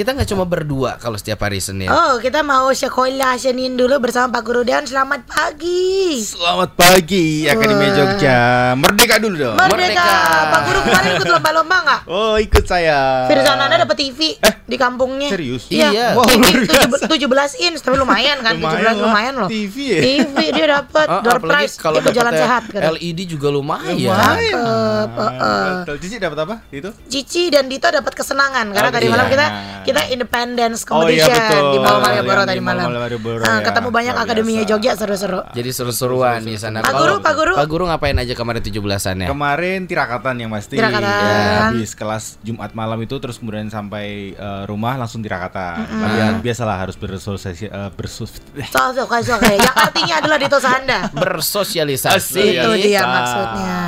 Kita nggak cuma berdua kalau setiap hari Senin. Oh, kita mau sekolah Senin dulu bersama Pak Guru dan selamat pagi. Selamat pagi Akademi Jogja. Merdeka dulu dong. Merdeka. Merdeka. Pak Guru kemarin ikut lomba-lomba nggak? Oh, ikut saya. Firza Nanda dapat TV di kampungnya. serius? Iya. Iya. Wow, TV 17 inch tapi lumayan kan? 17 lah. lumayan loh. TV ya. TV dia dapat Ah, door prize kalau ikut jalan dapetnya sehat kata. LED juga lumayan. Lumayan. Cakep, heeh. Betul. Cici dapat apa itu? Cici dan Dito dapat kesenangan karena Oh, tadi iya. malam kita kita independence Oh, iya, competition betul. di Mall Yang Malioboro di tadi malam. Malioboro, Ah, ya. ketemu banyak Luar akademinya. Jogja seru-seru. Jadi seru-seruan di sana. Pak Guru, Pak Guru. Pak Guru ngapain aja kemarin 17-an ya? Kemarin tirakatan yang pasti. Tirakatan. Ya, habis kelas Jumat malam itu terus kemudian sampai eh, rumah langsung tirakatan. Tapi ya, biasalah harus bersosialisasi eh, bersus Sosok sosok yang artinya adalah Dito Sanda. Bersosialisasi. Itu dia Bisa. maksudnya.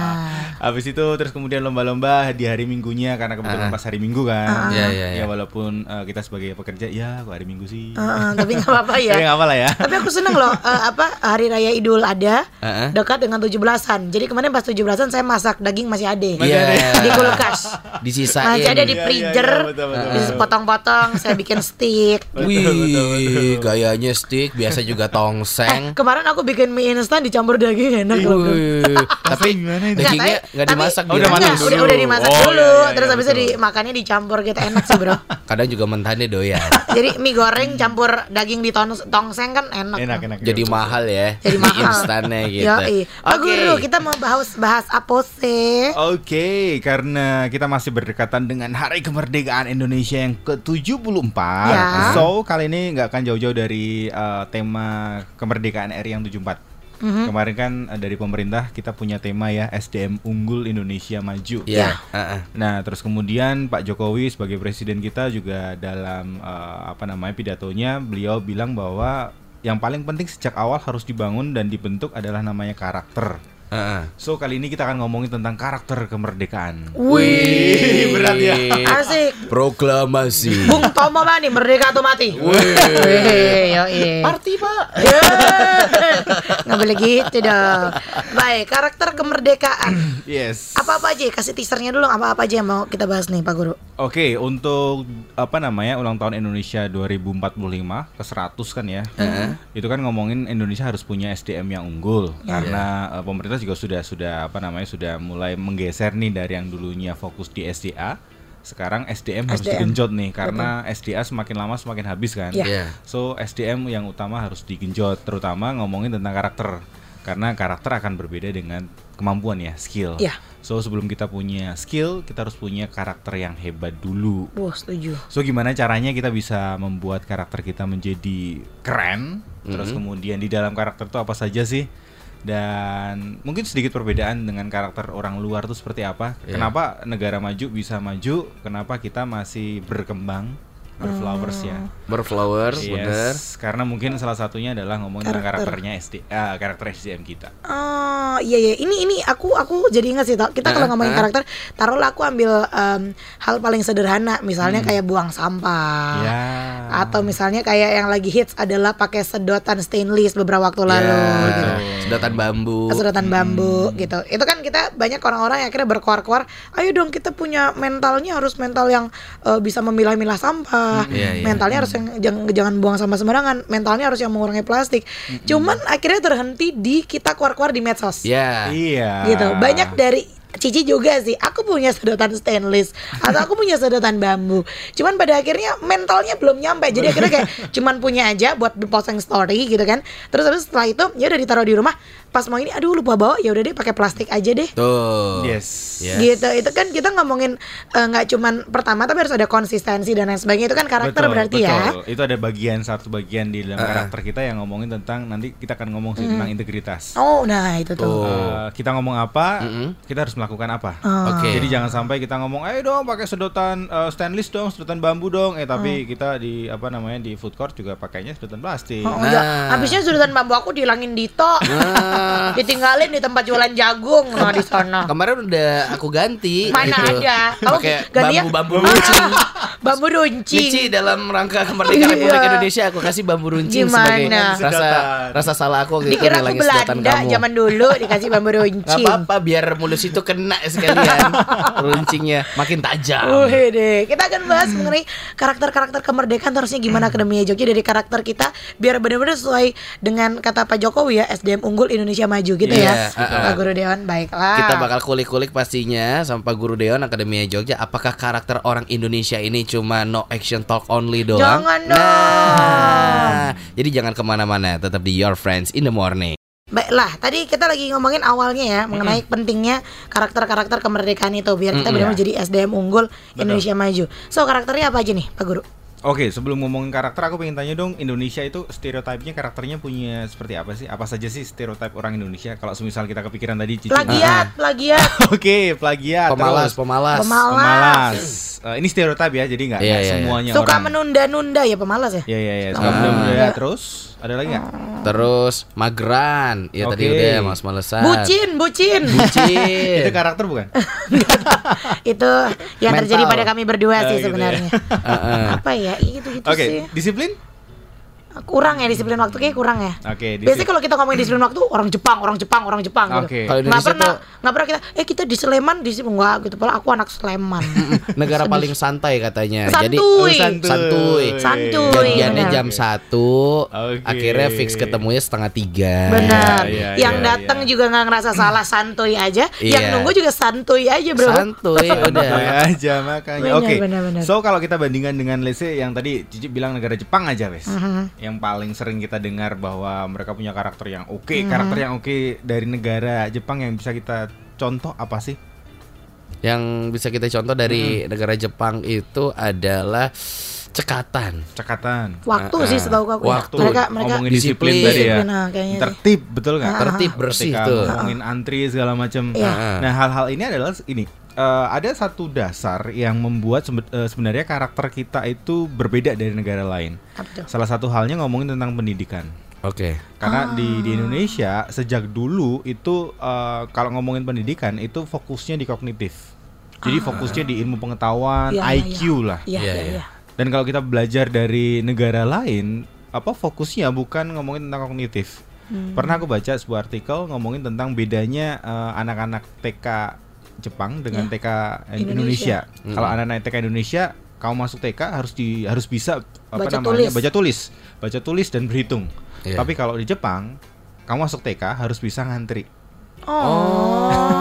Habis itu terus kemudian lomba-lomba di hari Minggunya karena kebetulan Ah. pas hari Minggu kan. Iya, iya, iya. Ya walaupun eh, kita sebagai pekerja ya kok hari Minggu sih. Heeh, tapi nggak apa-apa ya. Tapi apa lah ya. Tapi aku seneng loh eh, apa hari raya Idul ada Heeh. dekat dengan 17-an. Jadi kemarin pas 17-an saya masak daging masih ada. Iya. Di kulkas. Disisain. Masih ada di Iya, iya, freezer. iya, betul, betul, Bisa betul. potong-potong, saya bikin stick. Wih, gayanya stick, biasa juga tongseng. Kemarin aku bikin mie instan dicampur daging enak loh. tapi gimana itu? dagingnya Nggak, dimasak Oh, udah manis udah, dulu. udah dimasak Oh, dulu, iya, iya, terus habis itu dimakannya dicampur gitu enak sih bro. Kadang juga mentahnya doyan. Jadi mie goreng campur daging di tongseng kan enak. Enak enak. Jadi mahal ya. Jadi mahal. Instannya gitu. Yoi. Pak Oke. Guru, kita mau bahas bahas apa sih? Oke, karena kita masih berdekatan dengan Hari Kemerdekaan Indonesia yang ke-74 Ya. So, kali ini nggak akan jauh-jauh dari eh, tema kemerdekaan RI yang 74 Mhm. Kemarin kan eh, dari pemerintah kita punya tema ya SDM Unggul Indonesia Maju Iya. heeh. Nah, terus kemudian Pak Jokowi sebagai presiden kita juga dalam eh, apa namanya pidatonya beliau bilang bahwa yang paling penting sejak awal harus dibangun dan dibentuk adalah namanya karakter. Heeh. So kali ini kita akan ngomongin tentang karakter kemerdekaan. Wih, berat ya. Asik. Proklamasi. Bung Tomo mana nih merdeka atau mati? Wih, yoi. Party, Pak. Nggak boleh gitu dong. Baik, karakter kemerdekaan. Yes. Apa-apa aja, kasih teasernya dulu apa-apa aja yang mau kita bahas nih Pak Guru. Oke, untuk apa namanya ulang tahun Indonesia 2045 ke 100 kan ya. Itu kan ngomongin Indonesia harus punya SDM yang unggul karena eh, pemerintah juga sudah sudah apa namanya sudah mulai menggeser nih dari yang dulunya fokus di SDA. Sekarang SDM, harus SDM. digenjot nih karena SDA semakin lama semakin habis kan. Iya. Iya. So SDM yang utama harus digenjot terutama ngomongin tentang karakter karena karakter akan berbeda dengan kemampuan ya skill. Iya. So sebelum kita punya skill kita harus punya karakter yang hebat dulu. Wah, setuju. So gimana caranya kita bisa membuat karakter kita menjadi keren? Terus kemudian di dalam karakter itu apa saja sih? Dan mungkin sedikit perbedaan dengan karakter orang luar itu seperti apa? Iya. Kenapa negara maju bisa maju? Kenapa kita masih berkembang berflowers ya? Berflowers, bener. Yes, karena mungkin salah satunya adalah ngomongin tentang Karakter. karakternya SD, ah, karakter SDM kita. Oh iya iya. Ini ini aku aku jadi ingat sih kita kalau ngomongin karakter taruhlah aku ambil em, hal paling sederhana. Misalnya kayak buang sampah. Ya. atau misalnya kayak yang lagi hits adalah pakai sedotan stainless beberapa waktu lalu Ya, gitu. Sedotan bambu. sedotan bambu gitu. Itu kan kita banyak orang-orang yang akhirnya berkoar-koar ayo dong kita punya mentalnya harus mental yang eh, bisa memilah-milah sampah. Iya, iya. mentalnya harus yang jangan, jangan buang sampah sembarangan. Mentalnya harus yang mengurangi plastik. Cuman akhirnya terhenti di kita koar-koar di medsos Ya. Iya. gitu banyak dari Cici juga sih aku punya sedotan stainless atau aku punya sedotan bambu cuman pada akhirnya mentalnya belum nyampe jadi akhirnya kayak cuman punya aja buat posting story gitu kan terus habis setelah itu ya udah ditaruh di rumah pas mau ini aduh lupa bawa ya udah deh pakai plastik aja deh Tuh. Yes. Yes. gitu itu kan kita ngomongin eh, nggak cuman pertama tapi harus ada konsistensi dan lain sebagainya itu kan karakter Betul, berarti ya betul. Itu ada bagian satu bagian di dalam karakter kita yang ngomongin tentang nanti kita akan ngomong sih tentang integritas. oh nah itu tuh Tuh. Eh, kita ngomong apa, Mm-mm. kita harus melakukan apa. Oh. Oke. Jadi jangan sampai kita ngomong, ayo dong pakai sedotan eh, stainless dong, sedotan bambu dong. Eh tapi kita di apa namanya di food court juga pakainya sedotan plastik. Oh, Nah. ya. Habisnya sedotan bambu aku dihilangin Dito. Nah, Ditinggalin di tempat jualan jagung nah di sana. Kemarin udah aku ganti. Mana gitu. ada? Kamu gantinya- bambu-bambu Ah, runcing. bambu runcing. Mici dalam rangka kemerdekaan Republik Iya. Indonesia aku kasih bambu runcing Gimana? sebagai rasa rasa salah aku gitu Dikira aku Belanda kamu. zaman dulu dikasih bambu Gak runcing. apa-apa biar mulus itu kena sekalian runcingnya makin tajam. Wih deh, kita akan bahas mengenai karakter-karakter kemerdekaan terusnya gimana Akademia Jogja dari karakter kita biar benar-benar sesuai dengan kata Pak Jokowi ya SDM unggul Indonesia maju gitu Iya, ya. uh-uh. Pak Guru Dewan baiklah. Kita bakal kulik-kulik pastinya sama Pak Guru Deon Akademia Jogja apakah karakter orang Indonesia ini cuma no action talk only doang? Jangan dong. Nah, jadi jangan ke mana-mana, tetap di Your Friends in the Morning. Baiklah, tadi kita lagi ngomongin awalnya ya mengenai pentingnya karakter-karakter kemerdekaan itu biar kita benar-benar jadi SDM unggul Indonesia maju. So karakternya apa aja nih, Pak Guru? Oke, sebelum ngomongin karakter, aku pengen tanya dong, Indonesia itu stereotipnya karakternya punya seperti apa sih? Apa saja sih stereotip orang Indonesia? Kalau semisal kita kepikiran tadi, Cici. Plagiat, plagiat. Oke, plagiat. Pemalas, terus pemalas. Pemalas. Pemalas. Eh, ini stereotip ya, jadi nggak Iya, nggak iya, iya. semuanya Suka orang. menunda-nunda ya pemalas ya? Ya ya ya, suka Ah. menunda. Terus ada lagi nggak? Terus mageran, ya tadi Oke. udah males-malesan. Bucin, bucin. Bucin. Itu karakter bukan? itu yang terjadi Mental. pada kami berdua Ah, sih gitu ya. sebenarnya. Heeh. Apa ya? Itu gitu Oke, sih. disiplin? Kurang ya disiplin waktu kayak kurang ya. Oke, Biasanya disiplin. kalau kita ngomongin disiplin waktu orang Jepang, orang Jepang, orang Jepang gitu. Oke. Kalau Nggak pernah, tuh- nggak pernah kita. Eh kita di Sleman disiplin enggak gitu. Padahal aku anak Sleman. Negara paling santai katanya. Santuy. Jadi Oh, santuy. Santuy. Janjiannya benar. jam satu, Oke. akhirnya fix ketemunya setengah tiga. Benar. Iya, iya, yang iya, datang iya. juga nggak ngerasa salah santuy aja. Yang Iya. nunggu juga santuy aja bro. Santuy Santuy udah. aja makanya. Oke. benar, benar. So kalau kita bandingkan dengan let's say yang tadi Cici bilang negara Jepang aja, wes. Mhm. Yang paling sering kita dengar bahwa mereka punya karakter yang oke, Mhm. karakter yang oke dari negara Jepang yang bisa kita contoh apa sih? Yang bisa kita contoh dari negara Jepang itu adalah cekatan. Cekatan. Waktu Ah, sih ah. setahu aku. Waktu. Mereka mereka ngomongin disiplin, disiplin. tadi ya. Ah, sih. Tertib, betul nggak? Tertib bersih tuh. ngomongin antri segala macam. Iya. Nah, hal-hal ini adalah ini eh, ada satu dasar yang membuat sebe- eh, sebenarnya karakter kita itu berbeda dari negara lain. Apa tuh? Salah satu halnya ngomongin tentang pendidikan. Oke. Karena di di Ah. Indonesia sejak dulu itu eh, kalau ngomongin pendidikan itu fokusnya di kognitif. Jadi fokusnya di ilmu pengetahuan, Ah. Iya, iya, IQ lah. Iya, Iya, iya, iya. iya. Dan kalau kita belajar dari negara lain, apa fokusnya bukan ngomongin tentang kognitif. Hmm. Pernah aku baca sebuah artikel ngomongin tentang bedanya anak-anak TK Jepang dengan Ya. TK Indonesia. Indonesia. Mm. Kalau anak-anak TK Indonesia, kamu masuk TK harus di harus bisa apa Baca namanya? tulis. baca tulis, baca tulis dan berhitung. Iya. Tapi kalau di Jepang, kamu masuk TK harus bisa ngantri. Oh.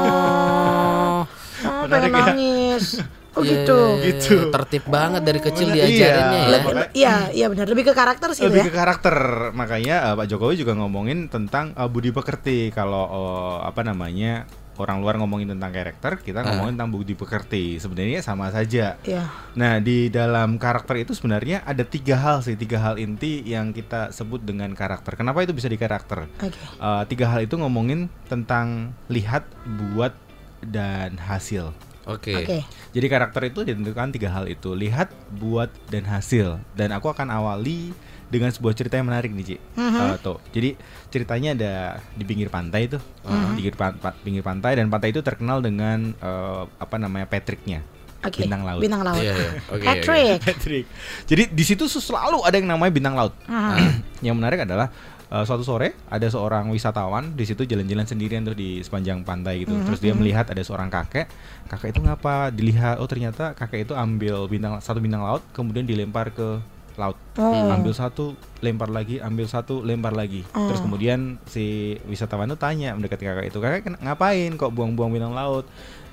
Oh. Oh, Menarik pengen ya? nangis. Oh Iya, gitu. iya, iya. Gitu. Tertib banget dari kecil Iya. diajarinnya ya. Lebih- Iya, iya benar. Lebih ke karakter sih Lebih ya. ke karakter. Makanya eh, Pak Jokowi juga ngomongin tentang eh, budi pekerti. Kalau eh, apa namanya? Orang luar ngomongin tentang karakter, kita Ah. ngomongin tentang budi pekerti. Sebenarnya sama saja. Iya. Nah, di dalam karakter itu sebenarnya ada tiga hal sih, tiga hal inti yang kita sebut dengan karakter. Kenapa itu bisa di karakter? Oke. Eh, tiga hal itu ngomongin tentang lihat, buat, dan hasil. Oke. Oke. Jadi karakter itu ditentukan tiga hal itu, lihat, buat, dan hasil. Dan aku akan awali dengan sebuah cerita yang menarik nih, Ci. Mhm. Eh, tuh. Jadi ceritanya ada di pinggir pantai tuh, Mhm. di pinggir, pan- pinggir pantai dan pantai itu terkenal dengan eh, apa namanya Patricknya, Oke. bintang laut. Bintang laut. Iya, iya. Oke, Patrick. Patrick. Jadi di situ selalu ada yang namanya bintang laut. Mhm. Yang menarik adalah eh, suatu sore ada seorang wisatawan di situ jalan-jalan sendirian tuh di sepanjang pantai gitu. Terus dia melihat ada seorang kakek. Kakek itu ngapa? Dilihat oh ternyata kakek itu ambil bintang satu bintang laut kemudian dilempar ke laut. Oh. Ambil satu, lempar lagi, ambil satu, lempar lagi. Terus Oh. kemudian si wisatawan itu tanya mendekati kakek itu, "Kakek ken- ngapain kok buang-buang bintang laut?"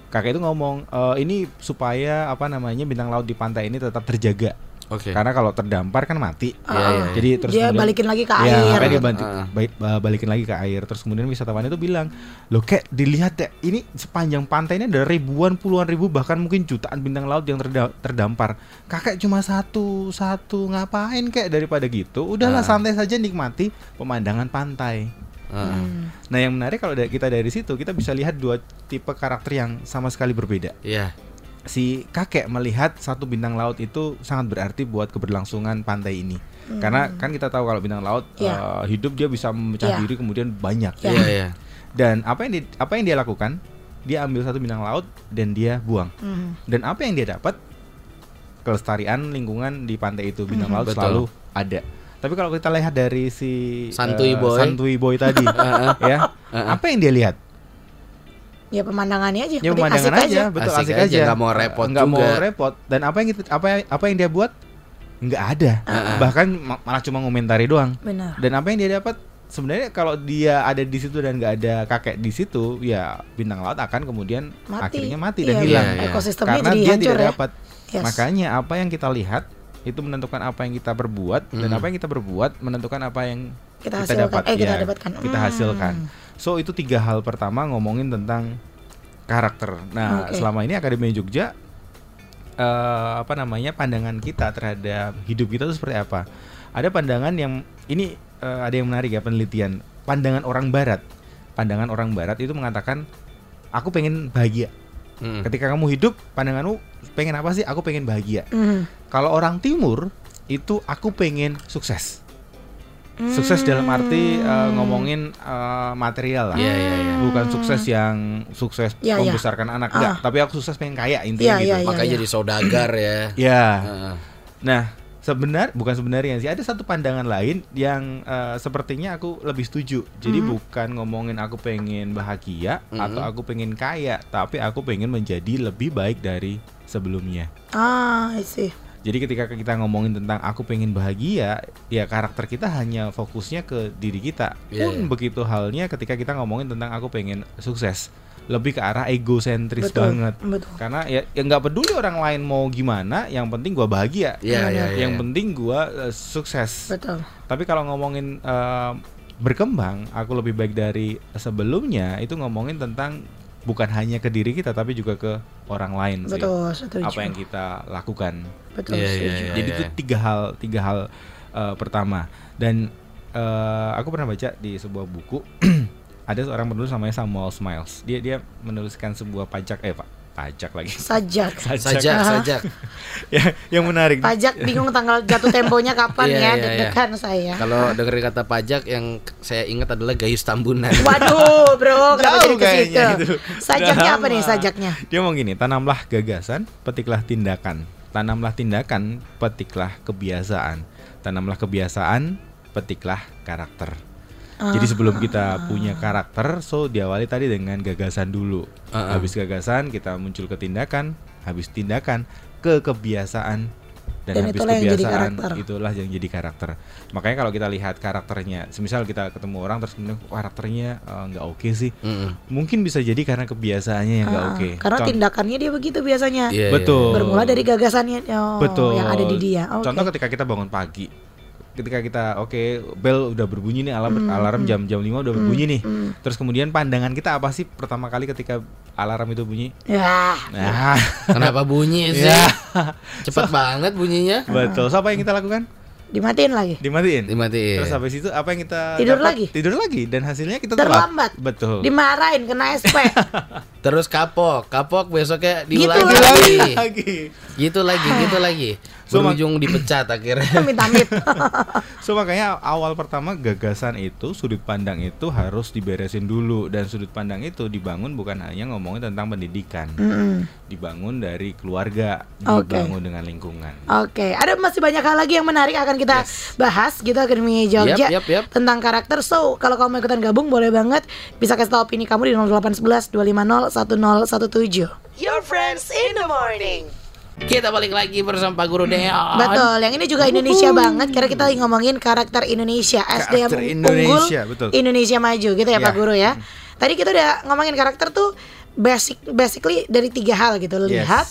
Kakek itu ngomong, "E, ini supaya apa namanya bintang laut di pantai ini tetap terjaga. Oke. Karena kalau terdampar kan mati. Iya, iya, iya. Jadi terus Dia kemudian- balikin lagi ke Iya, air. makanya dia bantu, Ah. baik- ba- balikin lagi ke air. Terus kemudian wisatawan itu bilang, loh kayak dilihat ya, ini sepanjang pantai ini ada ribuan, puluhan ribu, bahkan mungkin jutaan bintang laut yang terda- terdampar. Kakek cuma satu, satu ngapain kayak daripada gitu? Udahlah Ah. santai saja nikmati pemandangan pantai. Heeh. Hmm. Nah yang menarik kalau kita dari situ kita bisa lihat dua tipe karakter yang sama sekali berbeda. Iya. Si kakek melihat satu bintang laut itu sangat berarti buat keberlangsungan pantai ini. Karena kan kita tahu kalau bintang laut Hmm. Iya. eh, hidup dia bisa memecah Iya. diri kemudian banyak. Iya. Iya, iya. Dan apa yang di- apa yang dia lakukan? Dia ambil satu bintang laut dan dia buang. Hmm. Dan apa yang dia dapat? Kelestarian lingkungan di pantai itu bintang Mhm. laut Betul. selalu ada. Tapi kalau kita lihat dari si Santuy eh, boy. Santuy boy tadi, ya, apa yang dia lihat? Ya pemandangannya aja. Ya pemandangan asik aja, betul Asik asik, aja, aja. nggak mau repot nggak mau repot. Dan apa yang kita, apa yang- apa yang dia buat? Nggak ada. Bahkan ma- malah cuma ngomentari doang. Benar. Dan apa yang dia dapat? Sebenarnya kalau dia ada di situ dan nggak ada kakek di situ, ya bintang laut akan kemudian Mati. akhirnya mati Iya, dan hilang. iya, iya. Ekosistemnya Karena jadi dia hancur tidak ya. dapat. Yes. Makanya apa yang kita lihat itu menentukan apa yang kita berbuat dan Hmm. apa yang kita berbuat menentukan apa yang Kita kita, hasilkan. dapat. Eh, kita ya, dapatkan. Kita Hmm. So itu tiga hal pertama ngomongin tentang karakter. Nah Oke. selama ini Akademi Jogja eh, apa namanya pandangan kita terhadap hidup kita itu seperti apa? Ada pandangan yang ini eh, ada yang menarik ya penelitian. Pandangan orang Barat. Pandangan orang Barat itu mengatakan aku pengen bahagia. Hmm. Ketika kamu hidup, pandanganmu pengen apa sih? Aku pengen bahagia. Hmm. Kalau orang timur itu aku pengen sukses. Sukses dalam arti uh, ngomongin uh, material lah. Iya, iya, iya. Bukan sukses yang sukses Iya, iya. membesarkan anak Ah. enggak, tapi aku sukses pengen kaya intinya gitu. iya, iya. Makanya jadi saudagar ya. Ya. Heeh. Nah, sebenar bukan sebenarnya sih ada satu pandangan lain yang uh, sepertinya aku lebih setuju. Jadi Hmm. bukan ngomongin aku pengen bahagia Mhm. atau aku pengen kaya, tapi aku pengen menjadi lebih baik dari sebelumnya. Ah, I see. Jadi ketika kita ngomongin tentang aku pengen bahagia, ya karakter kita hanya fokusnya ke diri kita. Iya, Pun iya. begitu halnya ketika kita ngomongin tentang aku pengen sukses, lebih ke arah egosentris Betul. banget. Betul. Karena ya ya nggak peduli orang lain mau gimana, yang penting gua bahagia. Iya, iya, iya. Yang penting gua eh, sukses. Betul. Tapi kalau ngomongin eh, berkembang, aku lebih baik dari sebelumnya itu ngomongin tentang bukan hanya ke diri kita tapi juga ke orang lain sih. Betul, setuju. Apa yang kita lakukan. Betul, Iya, iya, setuju. iya. Jadi itu tiga hal tiga hal eh, pertama dan eh, aku pernah baca di sebuah buku ada seorang penulis namanya Samuel Smiles. Dia dia menuliskan sebuah pajak eh pak pajak lagi Sajak. Sajak, sajak. ya yang menarik. Pajak bingung tanggal jatuh temponya kapan Iya, ya, iya, deg-degan saya. Kalau dengerin kata pajak yang saya ingat adalah Gayus Tambunan. Waduh, bro, kenapa jadi ke situ? itu. Sajaknya Udah apa nih sajaknya? Dia mau gini, tanamlah gagasan, petiklah tindakan. Tanamlah tindakan, petiklah kebiasaan. Tanamlah kebiasaan, petiklah karakter. Jadi sebelum kita punya karakter, so diawali tadi dengan gagasan dulu. Ah, ah. Habis gagasan kita muncul ke tindakan, habis tindakan ke kebiasaan dan, Dan habis itulah yang jadi kebiasaan karakter. itulah yang jadi karakter. Makanya kalau kita lihat karakternya, semisal kita ketemu orang terus kemudian karakternya eh, nggak oke sih, Mm-mm. mungkin bisa jadi karena kebiasaannya yang nggak Ah, oke. Karena Con- tindakannya dia begitu biasanya. Iya. Betul. Bermula dari gagasannya oh, Betul. yang ada di dia. Oke. Contoh ketika kita bangun pagi, ketika kita oke bel udah berbunyi nih alarm Hmm, alarm hmm. jam jam 5 udah berbunyi nih. hmm. Terus kemudian pandangan kita apa sih pertama kali ketika alarm itu bunyi? Ya, Nah, Kenapa bunyi sih? ya. Cepet banget bunyinya. Betul. So, apa yang kita lakukan? dimatiin lagi. Dimatiin. Dimatiin. Terus habis itu apa yang kita Tidur dapat? lagi? Tidur lagi dan hasilnya kita telat. Terlambat. Betul. Dimarahin kena SP. Terus kapok, kapok besoknya Gitu diulangi lagi. lagi. lagi. Gitu lagi, gitu lagi. So, mak- Berujung dipecat akhirnya. Amit-amit. So makanya awal pertama gagasan itu sudut pandang itu harus diberesin dulu dan sudut pandang itu dibangun bukan hanya ngomongin tentang pendidikan, Mm-mm. dibangun dari keluarga, Oke. dibangun dengan lingkungan. Oke, ada masih banyak hal lagi yang menarik akan kita bahas gitu Akademi Jogja Yap, yap, yap. tentang karakter. So, kalau kamu ikutan gabung boleh banget bisa kasih tahu opini kamu di 0811 250 1017. Your friends in the morning. Kita balik lagi bersama Pak Guru Deon. Betul, yang ini juga Indonesia banget karena kita lagi ngomongin karakter Indonesia, SDM Karakter unggul Indonesia, betul. Indonesia maju gitu ya, Ya. Pak Guru ya. Tadi kita udah ngomongin karakter tuh basic basically dari tiga hal gitu, Yes. lihat,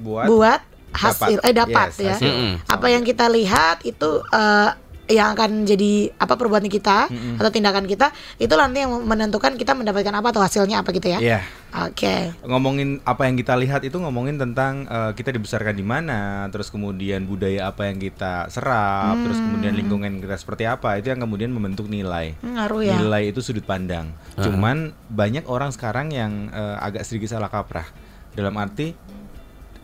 buat, buat, hasil eh dapat Yes, ya. hasil. Mm-mm. Apa yang kita lihat itu eh, yang akan jadi apa perbuatan kita atau tindakan kita itu nanti yang menentukan kita mendapatkan apa atau hasilnya apa gitu ya. Iya. Oke. Ngomongin apa yang kita lihat itu ngomongin tentang eh, kita dibesarkan di mana, terus kemudian budaya apa yang kita serap, terus kemudian lingkungan kita seperti apa, itu yang kemudian membentuk nilai. Ngaruh ya. Nilai itu sudut pandang. Cuman banyak orang sekarang yang eh, agak sedikit salah kaprah. Dalam arti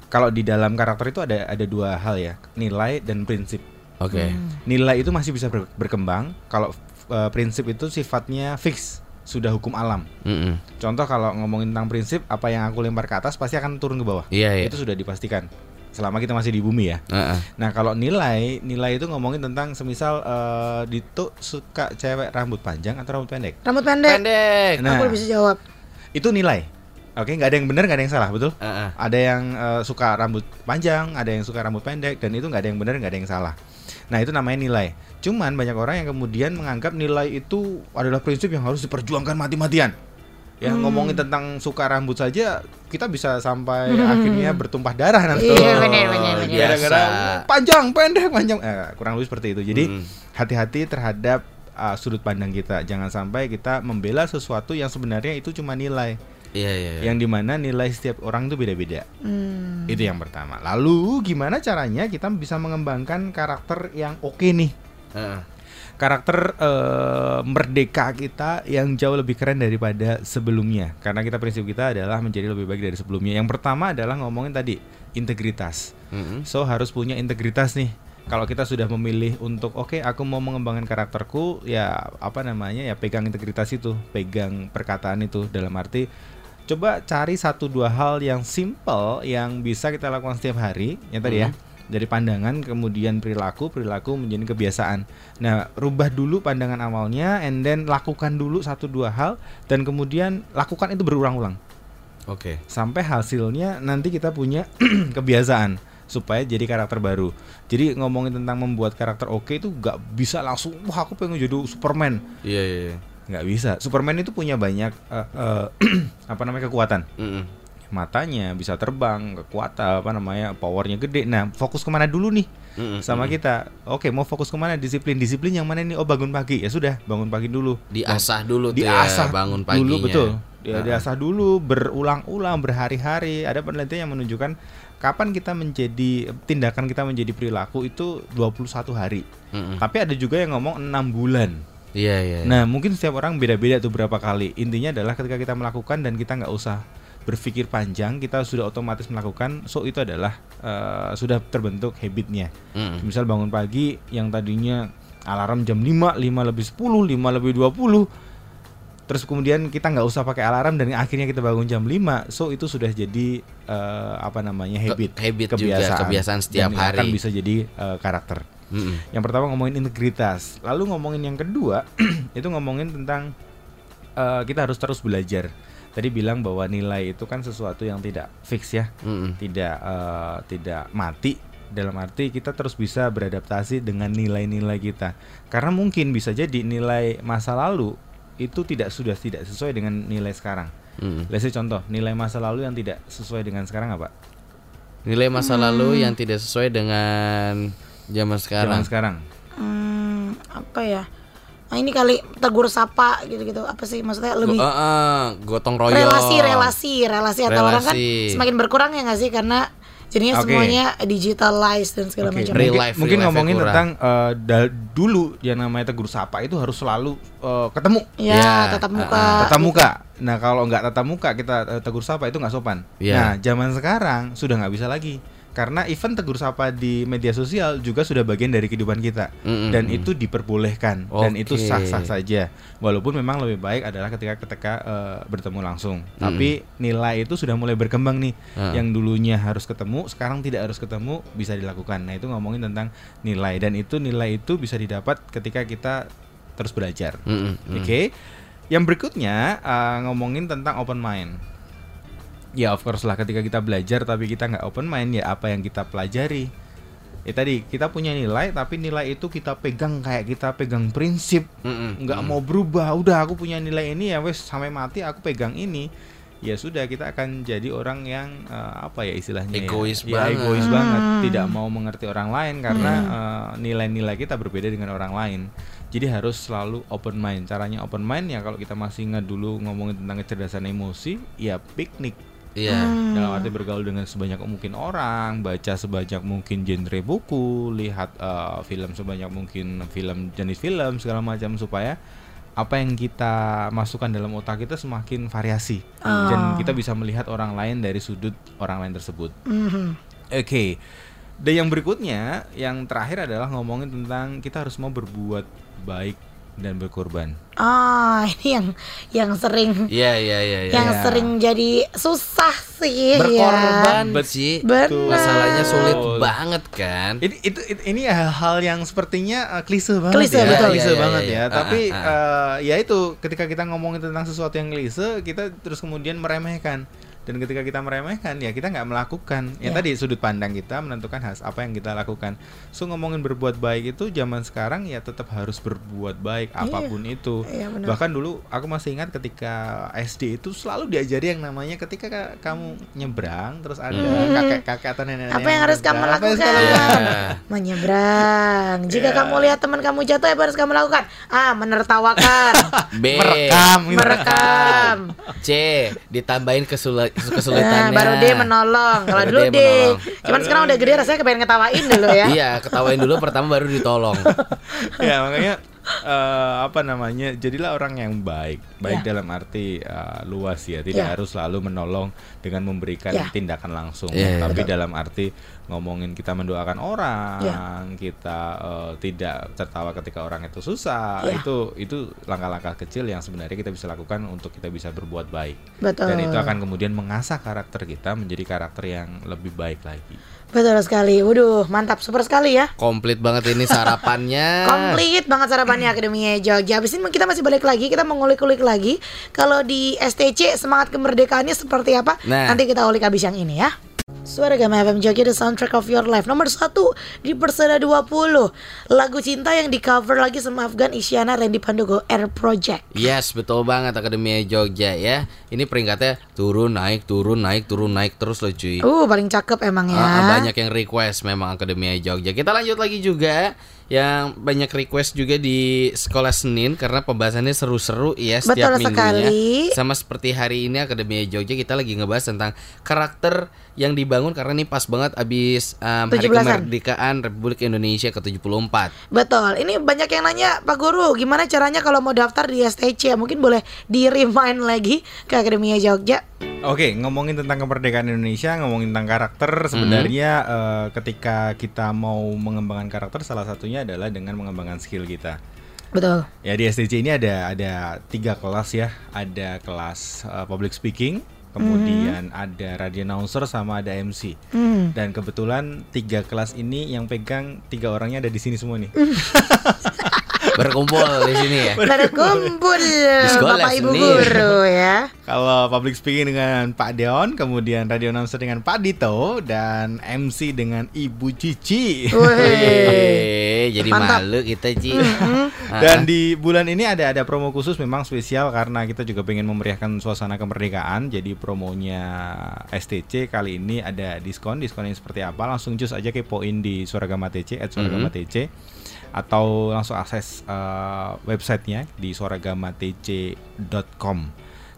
kalau di dalam karakter itu ada ada dua hal ya, nilai dan prinsip. Oke. Nilai itu masih bisa ber- berkembang, kalau eh, prinsip itu sifatnya fix, sudah hukum alam. Mm-mm. Contoh kalau ngomongin tentang prinsip, apa yang aku lempar ke atas pasti akan turun ke bawah. Iya, iya. Itu sudah dipastikan. Selama kita masih di bumi ya. Heeh. Nah kalau nilai, nilai itu ngomongin tentang semisal eh, Dito suka cewek rambut panjang atau rambut pendek. Rambut pendek. Pendek. Nah. Aku bisa jawab. Itu nilai. Oke, nggak ada yang benar, nggak ada yang salah, betul? Heeh. Ada yang eh, suka rambut panjang, ada yang suka rambut pendek, dan itu nggak ada yang benar, nggak ada yang salah. Nah itu namanya nilai. Cuman banyak orang yang kemudian menganggap nilai itu adalah prinsip yang harus diperjuangkan mati-matian. Ya ngomongin tentang suka rambut saja kita bisa sampai akhirnya bertumpah darah nanti. Iya, benar, benar, benar. Gara-gara Biasa. panjang, pendek, panjang, eh, kurang lebih seperti itu. Jadi Mm. hati-hati terhadap uh, sudut pandang kita. Jangan sampai kita membela sesuatu yang sebenarnya itu cuma nilai. Iya, iya. iya. Yang di mana nilai setiap orang itu beda-beda. Hmm. Itu yang pertama. Lalu gimana caranya kita bisa mengembangkan karakter yang oke nih? Heeh. Karakter eh, merdeka kita yang jauh lebih keren daripada sebelumnya. Karena kita prinsip kita adalah menjadi lebih baik dari sebelumnya. Yang pertama adalah ngomongin tadi integritas. Mm-mm. So harus punya integritas nih. Kalau kita sudah memilih untuk oke aku mau mengembangkan karakterku ya apa namanya ya pegang integritas itu, pegang perkataan itu dalam arti coba cari satu dua hal yang simple yang bisa kita lakukan setiap hari ya tadi ya dari pandangan kemudian perilaku perilaku menjadi kebiasaan nah rubah dulu pandangan awalnya and then lakukan dulu satu dua hal dan kemudian lakukan itu berulang-ulang Oke. sampai hasilnya nanti kita punya kebiasaan supaya jadi karakter baru. Jadi ngomongin tentang membuat karakter oke itu nggak bisa langsung wah aku pengen jadi Superman Iya, iya. iya. Nggak bisa. Superman itu punya banyak eh, eh, apa namanya kekuatan. Mm-mm. Matanya bisa terbang, kekuatan apa namanya powernya gede. Nah fokus ke mana dulu nih Mm-mm. sama kita? Oke mau fokus ke mana? Disiplin disiplin yang mana nih? Oh bangun pagi ya sudah bangun pagi dulu. Diasah dulu tuh diasah ya, bangun paginya. dulu betul ya, diasah dulu berulang-ulang berhari-hari ada penelitian yang menunjukkan kapan kita menjadi tindakan kita menjadi perilaku itu 21 hari Mm-mm. tapi ada juga yang ngomong enam bulan Iya, iya. iya. nah mungkin setiap orang beda-beda tuh berapa kali intinya adalah ketika kita melakukan dan kita nggak usah berpikir panjang kita sudah otomatis melakukan so itu adalah eh, sudah terbentuk habitnya Mm-mm. Misal bangun pagi yang tadinya alarm jam 5, 5 lebih 10, 5 lebih 20 Terus kemudian kita nggak usah pakai alarm dan akhirnya kita bangun jam 5 So itu sudah jadi eh, apa namanya habit Ke- habit juga, kebiasaan setiap Dan akan hari. bisa jadi eh, karakter Mm-mm. Yang pertama ngomongin integritas Lalu ngomongin yang kedua Itu ngomongin tentang eh, kita harus terus belajar Tadi bilang bahwa nilai itu kan sesuatu yang tidak fix ya Mm-mm. tidak eh, tidak mati dalam arti kita terus bisa beradaptasi dengan nilai-nilai kita karena mungkin bisa jadi nilai masa lalu itu tidak sudah tidak sesuai dengan nilai sekarang. Mm-mm. Let's say contoh nilai masa lalu yang tidak sesuai dengan sekarang apa? Nilai masa lalu yang tidak sesuai dengan zaman sekarang. Zaman sekarang. Hmm, apa ya? Nah, ini kali tegur sapa gitu-gitu. Apa sih maksudnya lebih Go- eh, eh, gotong royong. relasi relasi relasi atau orang kan Relasi. semakin berkurang ya nggak sih karena jadinya Oke. semuanya digitalized dan segala Oke, macam. Real mungkin, life, mungkin real life-nya ngomongin kurang. tentang eh, da- dulu yang namanya tegur sapa itu harus selalu eh, ketemu Ya, Ya, tatap uh, muka. uh, tatap muka. Nah kalau nggak tatap muka kita eh, tegur sapa itu nggak sopan. Iya. Nah zaman sekarang sudah nggak bisa lagi karena event tegur sapa di media sosial juga sudah bagian dari kehidupan kita Mm-mm. dan itu diperbolehkan dan Oke. itu sah-sah saja. Walaupun memang lebih baik adalah ketika ketika eh, bertemu langsung. Tapi nilai itu sudah mulai berkembang nih. Ah. Yang dulunya harus ketemu, sekarang tidak harus ketemu bisa dilakukan. Nah itu ngomongin tentang nilai dan itu nilai itu bisa didapat ketika kita terus belajar. Mm-mm. Oke. Yang berikutnya uh, ngomongin tentang open mind. Ya of course lah ketika kita belajar tapi kita nggak open mind ya apa yang kita pelajari. Ya tadi kita punya nilai tapi nilai itu kita pegang kayak kita pegang prinsip nggak mau berubah. Udah aku punya nilai ini ya wes sampai mati aku pegang ini. Ya sudah kita akan jadi orang yang uh, apa ya istilahnya ya? Egois ya, banget. egois banget tidak mau mengerti orang lain karena uh, nilai-nilai kita berbeda dengan orang lain. Jadi harus selalu open mind. Caranya open mind ya kalau kita masih ingat dulu ngomongin tentang kecerdasan emosi, ya piknik. Iya. Dalam arti bergaul dengan sebanyak mungkin orang, baca sebanyak mungkin genre buku, lihat uh, film sebanyak mungkin film jenis film segala macam supaya apa yang kita masukkan dalam otak kita semakin variasi Oh. dan kita bisa melihat orang lain dari sudut orang lain tersebut. Mhm. Oke. Dan yang berikutnya, yang terakhir adalah ngomongin tentang kita harus mau berbuat baik dan berkorban. Ah, ini yang yang sering Iya iya iya iya. yang Iya. sering jadi susah sih Berkorban ya. sih. Benar. Masalahnya sulit Betul. banget kan. Ini itu, itu- ini hal yang sepertinya uh, klise banget Klise, ya, betul. klise Iya, iya, banget iya. ya. Ah, Tapi ah, uh, ya itu ketika kita ngomongin tentang sesuatu yang klise, kita terus kemudian meremehkan. Dan ketika kita meremehkan, ya kita nggak melakukan. Ya Iya. tadi sudut pandang kita menentukan has apa yang kita lakukan. So ngomongin berbuat baik itu zaman sekarang ya tetap harus berbuat baik apa pun itu. Iya, benar. Bahkan dulu aku masih ingat ketika SD itu selalu diajari yang namanya ketika ka- kamu nyebrang terus ada kakek-kakek atau nenek-nenek Hmm. Apa yang harus kamu nyebrang, apa yang harus lakukan? kamu lakukan? Iya. Menyeberang. Jika Iya. kamu lihat teman kamu jatuh, apa yang harus kamu lakukan? A. Menertawakan. B. Merekam. Merekam. C. Ditambahin kesula- Nah, kesulitannya. baru D menolong. Kalau dulu D D. menolong. Cuman sekarang udah gede rasanya kepengen ngetawain dulu ya. Iya, ketawain dulu pertama baru ditolong. ya makanya eh, apa namanya jadilah orang yang baik baik Ya. dalam arti eh, luas ya tidak Ya. harus selalu menolong dengan memberikan Ya. tindakan langsung Ya, ya, tapi betul. dalam arti ngomongin kita mendoakan orang Ya. kita eh, tidak tertawa ketika orang itu susah Ya. itu itu langkah-langkah kecil yang sebenarnya kita bisa lakukan untuk kita bisa berbuat baik Betul. dan itu akan kemudian mengasah karakter kita menjadi karakter yang lebih baik lagi Betul sekali. Waduh, mantap super sekali ya. Komplit banget ini sarapannya. Komplit banget sarapannya Akademi Jogja. Habis ini kita masih balik lagi, kita mengulik-ulik lagi. Kalau di STC semangat kemerdekaannya seperti apa? Nah. Nanti kita ulik habis yang ini ya. Suara Gama FM Jogja The Soundtrack of Your Life Nomor satu di Persada 20 Lagu cinta yang di cover lagi sama Afgan Isyana Randy Pandogo Air Project Yes, betul banget Akademi Jogja ya. Ini peringkatnya turun naik turun naik turun naik terus loh cuy. Uh paling cakep emang ya Ah, banyak yang request memang Akademi Jogja. Kita lanjut lagi juga yang banyak request juga di sekolah Senin karena pembahasannya seru-seru ya setiap Betul minggunya. sekali. Sama seperti hari ini Akademi Jogja kita lagi ngebahas tentang karakter yang dibangun karena ini pas banget abis um, Hari 17-an. Kemerdekaan Republik Indonesia ke-74. Betul, ini banyak yang nanya Pak Guru Gimana caranya kalau mau daftar di STC Mungkin boleh di remind lagi ke Akademi Jogja Oke, ngomongin tentang kemerdekaan Indonesia, ngomongin tentang karakter, sebenarnya eh, ketika kita mau mengembangkan karakter, salah satunya adalah dengan mengembangkan skill kita. Betul Ya di SDC ini ada ada tiga kelas ya, ada kelas eh, public speaking, kemudian ada radio announcer sama ada MC. Hmm. Dan kebetulan tiga kelas ini yang pegang tiga orangnya ada di sini semua nih. Berkumpul di sini ya. Berkumpul sekolah Bapak Ibu sendiri. Guru ya Kalau public speaking dengan Pak Deon, kemudian radio announcer dengan Pak Dito, dan MC dengan Ibu Cici. Wih jadi Mantap. malu kita Ci. Ah, Dan di bulan ini ada ada promo khusus memang spesial karena kita juga pengen memeriahkan suasana kemerdekaan. Jadi promonya STC kali ini ada diskon. Diskonnya seperti apa? Langsung cus aja kepoin di Suaragama TC at Suaragama TC atau langsung akses eh, websitenya di suaragamatc.com.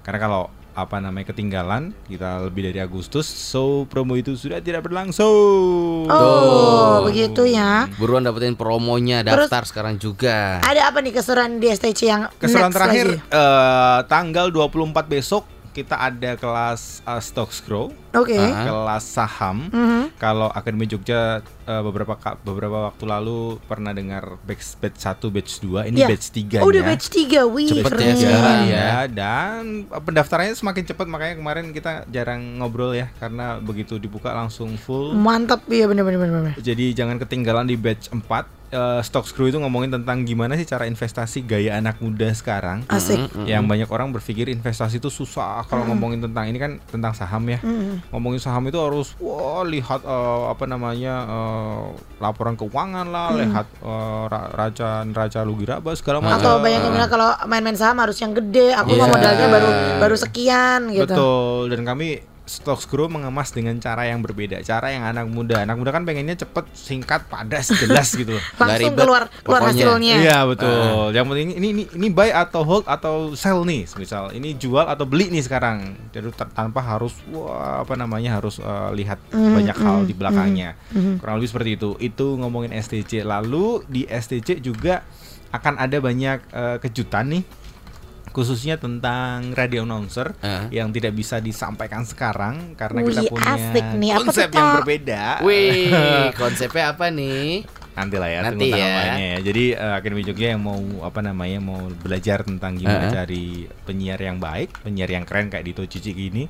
Karena kalau apa namanya ketinggalan kita lebih dari Agustus, so promo itu sudah tidak berlangsung. Oh begitu ya Buruan dapetin promonya, Terus- daftar sekarang juga. Ada apa nih keseruan di STC yang Keseruan next terakhir lagi? eh, tanggal 24 besok kita ada kelas uh, Stocks Grow, Oke Ah. kelas saham. Mhm. Kalau Akademi Jogja eh, beberapa beberapa waktu lalu pernah dengar batch batch 1, batch 2, ini Iya. batch 3 Oh udah batch 3 Wih Cepet ya keren sekarang ya dan eh, pendaftarannya semakin cepat makanya kemarin kita jarang ngobrol ya karena begitu dibuka langsung full. Mantap iya bener-bener bener. Jadi jangan ketinggalan di batch 4. Eh, Stocks Grow itu ngomongin tentang gimana sih cara investasi gaya anak muda sekarang. Asik. Yang banyak orang berpikir investasi itu susah. Kalau ngomongin tentang ini kan tentang saham ya. Ngomongin saham itu harus wah lihat eh, apa namanya eh, laporan keuangan lah lihat eh, ra- raca neraca rugi laba segala macam. Atau banyak yang bilang kalau main-main saham harus yang gede Aku Iya. mau modalnya baru baru sekian gitu. Betul. Dan kami Stocks Grow mengemas dengan cara yang berbeda cara yang anak muda anak muda kan pengennya cepet singkat padas jelas gitu loh Langsung ribet, keluar keluar pokoknya. hasilnya Iya betul. Yang penting ini ini ini buy atau hold atau sell nih, misal ini jual atau beli nih sekarang. Jadi ta- tanpa harus wah apa namanya harus eh, lihat banyak hal di belakangnya. Kurang lebih seperti itu. Itu ngomongin STC. Lalu di STC juga akan ada banyak eh, kejutan nih khususnya tentang radio announcer Eh. yang tidak bisa disampaikan sekarang karena Wih, kita punya asik nih. Apa konsep tuh, yang berbeda. Wih, konsepnya apa nih? Nanti lah ya, Nanti tunggu ya. ya. Jadi eh, Akademi Jogja yang mau apa namanya mau belajar tentang gimana Eh. cari penyiar yang baik, penyiar yang keren kayak Dito Cici gini.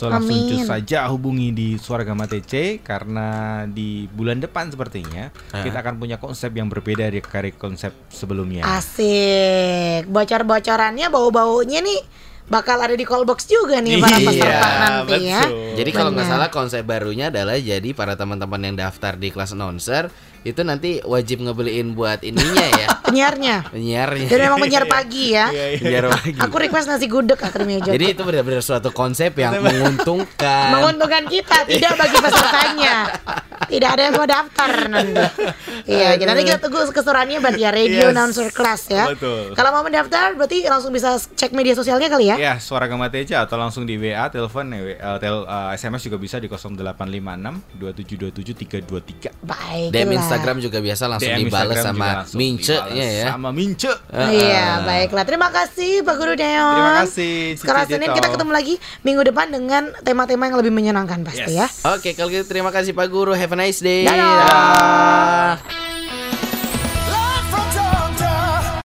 So langsung Amin. cus saja hubungi di Suaragama TC karena di bulan depan sepertinya Eh. kita akan punya konsep yang berbeda dari konsep sebelumnya. Asik. Bocor-bocorannya bau-baunya nih bakal ada di callbox juga nih para Iya, peserta nanti ya. Jadi kalau nggak salah konsep barunya adalah jadi para teman-teman yang daftar di kelas announcer itu nanti wajib ngebeliin buat ininya ya, Penyiarnya. penyiarnya. Dan memang penyiar pagi ya. Penyiar lagi. Aku request nasi gudeg Akademi Jogja. Jadi itu benar-benar suatu konsep yang menguntungkan. menguntungkan kita tidak bagi pesertanya tidak ada yang mau daftar nanti iya jadi nanti kita tunggu keseruannya berarti ya radio Yes. announcer class ya Betul. kalau mau mendaftar berarti langsung bisa cek media sosialnya kali ya Ya, Suaragama TC atau langsung di WA, telepon, eh, eh, tel, eh, SMS juga bisa di 0856 2727 323. baik DM Instagram juga biasa langsung DM dibales Instagram juga sama langsung mince-nya dibales ya. Sama mince. Iya, baiklah. Terima kasih Pak Guru Deon. Terima kasih, Cici Sekarang Senin Dito. kita ketemu lagi minggu depan dengan tema-tema yang lebih menyenangkan pasti Yes. ya. Oke, kalau gitu terima kasih Pak Guru. Have Have a nice day. Ta-da!